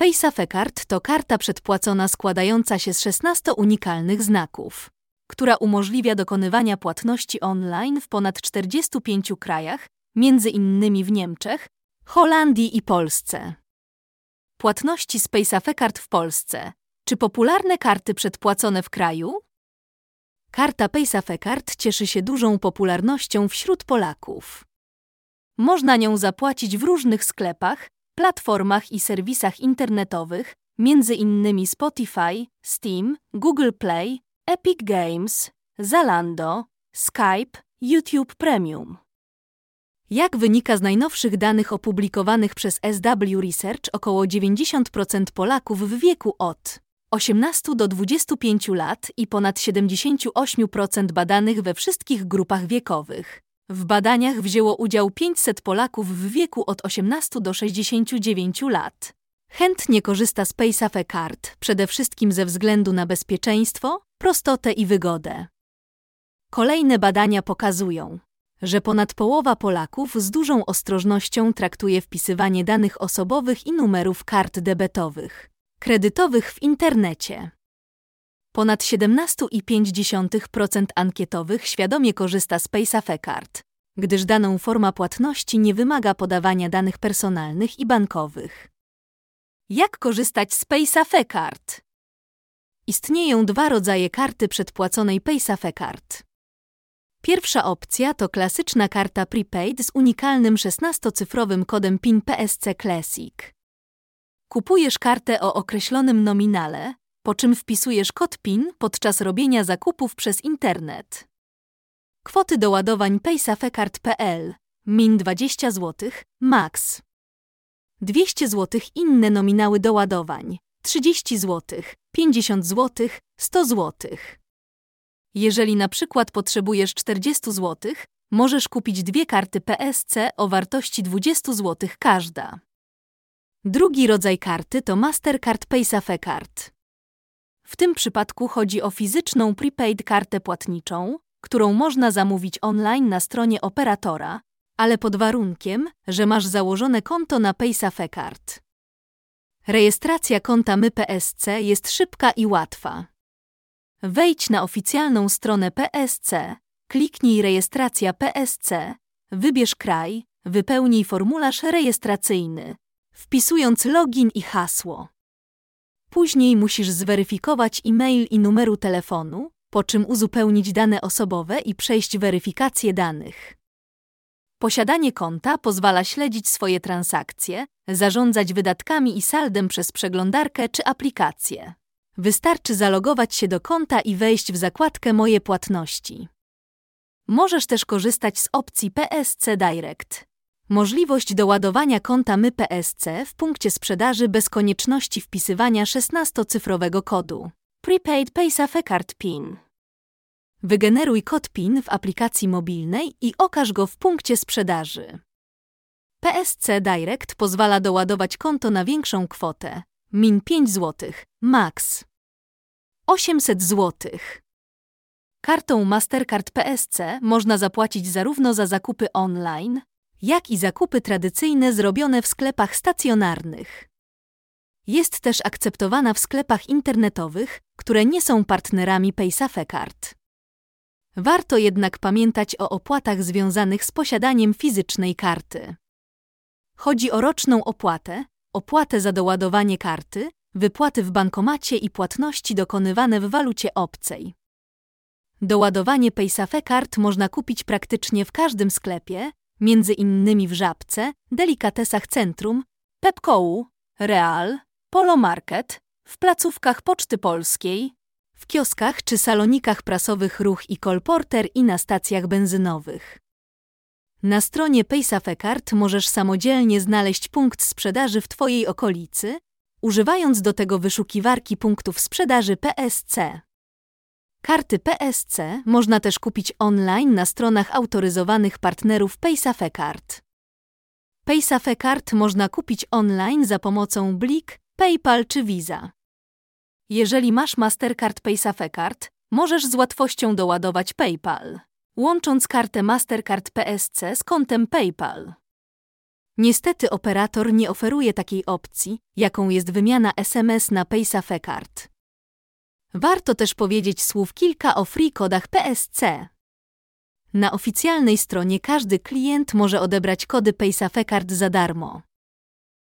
PaySafeCard to karta przedpłacona składająca się z 16 unikalnych znaków, która umożliwia dokonywania płatności online w ponad 45 krajach, między innymi w Niemczech, Holandii i Polsce. Płatności z PaySafeCard w Polsce. Czy popularne karty przedpłacone w kraju? Karta PaySafeCard cieszy się dużą popularnością wśród Polaków. Można nią zapłacić w różnych sklepach, platformach i serwisach internetowych, innymi Spotify, Steam, Google Play, Epic Games, Zalando, Skype, YouTube Premium. Jak wynika z najnowszych danych opublikowanych przez SW Research, około 90% Polaków w wieku od 18 do 25 lat i ponad 78% badanych we wszystkich grupach wiekowych. W badaniach wzięło udział 500 Polaków w wieku od 18 do 69 lat. Chętnie korzysta z PaySafe Card, przede wszystkim ze względu na bezpieczeństwo, prostotę i wygodę. Kolejne badania pokazują, że ponad połowa Polaków z dużą ostrożnością traktuje wpisywanie danych osobowych i numerów kart debetowych, kredytowych w internecie. Ponad 17,5% ankietowych świadomie korzysta z PaySafe Card, gdyż daną forma płatności nie wymaga podawania danych personalnych i bankowych. Jak korzystać z PaySafe Card? Istnieją dwa rodzaje karty przedpłaconej PaySafe Card. Pierwsza opcja to klasyczna karta prepaid z unikalnym 16-cyfrowym kodem PIN PSC Classic. Kupujesz kartę o określonym nominale, po czym wpisujesz kod PIN podczas robienia zakupów przez internet. Kwoty doładowań paysafecard.pl min 20 zł, max. 200 zł inne nominały doładowań 30 zł, 50 zł, 100 zł. Jeżeli na przykład potrzebujesz 40 zł, możesz kupić dwie karty PSC o wartości 20 zł każda. Drugi rodzaj karty to Mastercard PaySafe Card. W tym przypadku chodzi o fizyczną prepaid kartę płatniczą, którą można zamówić online na stronie operatora, ale pod warunkiem, że masz założone konto na PaySafe Card. Rejestracja konta MyPSC jest szybka i łatwa. Wejdź na oficjalną stronę PSC, kliknij Rejestracja PSC, wybierz kraj, wypełnij formularz rejestracyjny, wpisując login i hasło. Później musisz zweryfikować e-mail i numeru telefonu, po czym uzupełnić dane osobowe i przejść weryfikację danych. Posiadanie konta pozwala śledzić swoje transakcje, zarządzać wydatkami i saldem przez przeglądarkę czy aplikację. Wystarczy zalogować się do konta i wejść w zakładkę Moje płatności. Możesz też korzystać z opcji PSC Direct. Możliwość doładowania konta My PSC w punkcie sprzedaży bez konieczności wpisywania 16-cyfrowego kodu. Prepaid PaySafe Card PIN. Wygeneruj kod PIN w aplikacji mobilnej i okaż go w punkcie sprzedaży. PSC Direct pozwala doładować konto na większą kwotę. Min 5 zł, max 800 zł. Kartą Mastercard PSC można zapłacić zarówno za zakupy online, jak i zakupy tradycyjne zrobione w sklepach stacjonarnych. Jest też akceptowana w sklepach internetowych, które nie są partnerami PaySafe Card. Warto jednak pamiętać o opłatach związanych z posiadaniem fizycznej karty. Chodzi o roczną opłatę, opłatę za doładowanie karty, wypłaty w bankomacie i płatności dokonywane w walucie obcej. Doładowanie PaySafe Card można kupić praktycznie w każdym sklepie, między innymi w Żabce, Delikatesach Centrum, Pepkołu, Real, Polo Market, w placówkach Poczty Polskiej, w kioskach czy salonikach prasowych Ruch i Kolporter i na stacjach benzynowych. Na stronie PaySafe Card możesz samodzielnie znaleźć punkt sprzedaży w Twojej okolicy, używając do tego wyszukiwarki punktów sprzedaży PSC. Karty PSC można też kupić online na stronach autoryzowanych partnerów PaySafe Card. PaySafe Card można kupić online za pomocą Blik, PayPal czy Visa. Jeżeli masz Mastercard PaySafe Card, możesz z łatwością doładować PayPal, łącząc kartę Mastercard PSC z kontem PayPal. Niestety operator nie oferuje takiej opcji, jaką jest wymiana SMS na PaySafeCard. Warto też powiedzieć słów kilka o free kodach PSC. Na oficjalnej stronie każdy klient może odebrać kody PaySafeCard za darmo.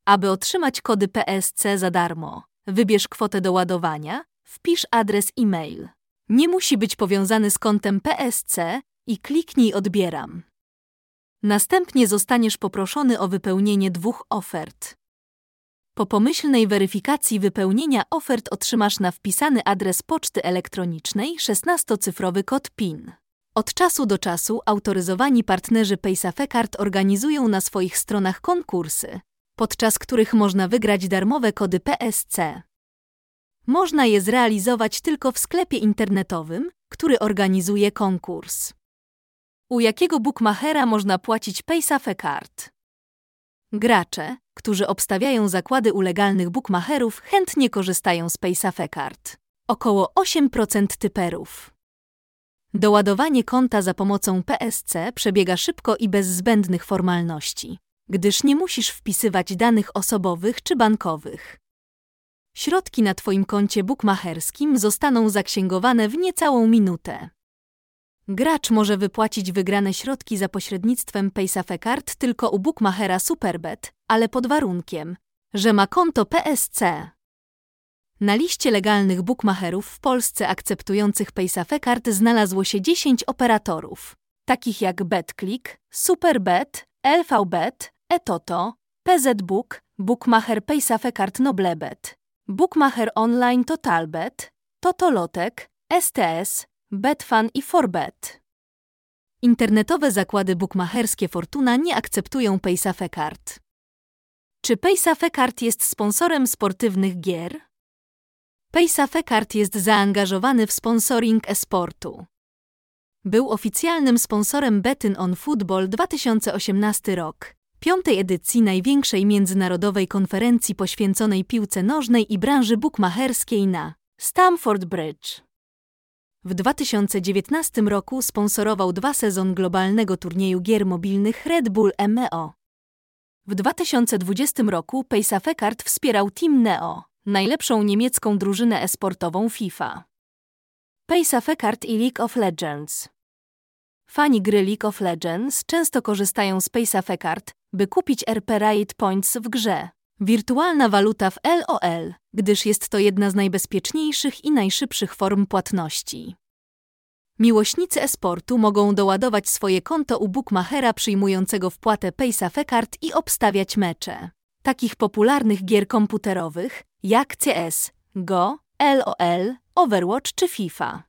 Aby otrzymać kody PSC za darmo, wybierz kwotę do ładowania, wpisz adres e-mail. Nie musi być powiązany z kontem PSC i kliknij Odbieram. Następnie zostaniesz poproszony o wypełnienie dwóch ofert. Po pomyślnej weryfikacji wypełnienia ofert otrzymasz na wpisany adres poczty elektronicznej 16-cyfrowy kod PIN. Od czasu do czasu autoryzowani partnerzy PaySafeCard organizują na swoich stronach konkursy, podczas których można wygrać darmowe kody PSC. Można je zrealizować tylko w sklepie internetowym, który organizuje konkurs. U jakiego bookmachera można płacić PaySafeCard? Gracze, którzy obstawiają zakłady u legalnych bookmacherów, chętnie korzystają z PaySafeCard. Około 8% typerów. Doładowanie konta za pomocą PSC przebiega szybko i bez zbędnych formalności, gdyż nie musisz wpisywać danych osobowych czy bankowych. Środki na Twoim koncie bookmacherskim zostaną zaksięgowane w niecałą minutę. Gracz może wypłacić wygrane środki za pośrednictwem PaySafeCard tylko u bookmachera Superbet, ale pod warunkiem, że ma konto PSC. Na liście legalnych bookmacherów w Polsce akceptujących PaySafeCard znalazło się 10 operatorów, takich jak BetClick, Superbet, LVBet, eToto, PZBook, Bookmacher PaySafeCard Noblebet, Bookmacher Online Totalbet, Totolotek, STS, Betfan i Forbet. Internetowe zakłady bukmacherskie Fortuna nie akceptują PaySafeCard. Czy PaySafeCard jest sponsorem sportywnych gier? PaySafeCard jest zaangażowany w sponsoring e-sportu. Był oficjalnym sponsorem Betyn on Football 2018 rok, piątej edycji największej międzynarodowej konferencji poświęconej piłce nożnej i branży bukmacherskiej na Stamford Bridge. W 2019 roku sponsorował dwa sezon globalnego turnieju gier mobilnych Red Bull MEO. W 2020 roku PaySafeCard wspierał Team Neo, najlepszą niemiecką drużynę esportową FIFA. PaySafeCard i League of Legends Fani gry League of Legends często korzystają z PaySafeCard, by kupić RP Riot Points w grze. Wirtualna waluta w LOL, gdyż jest to jedna z najbezpieczniejszych i najszybszych form płatności. Miłośnicy esportu mogą doładować swoje konto u bookmachera przyjmującego wpłatę PaySafeCard i obstawiać mecze. Takich popularnych gier komputerowych jak CS, Go, LOL, Overwatch czy FIFA.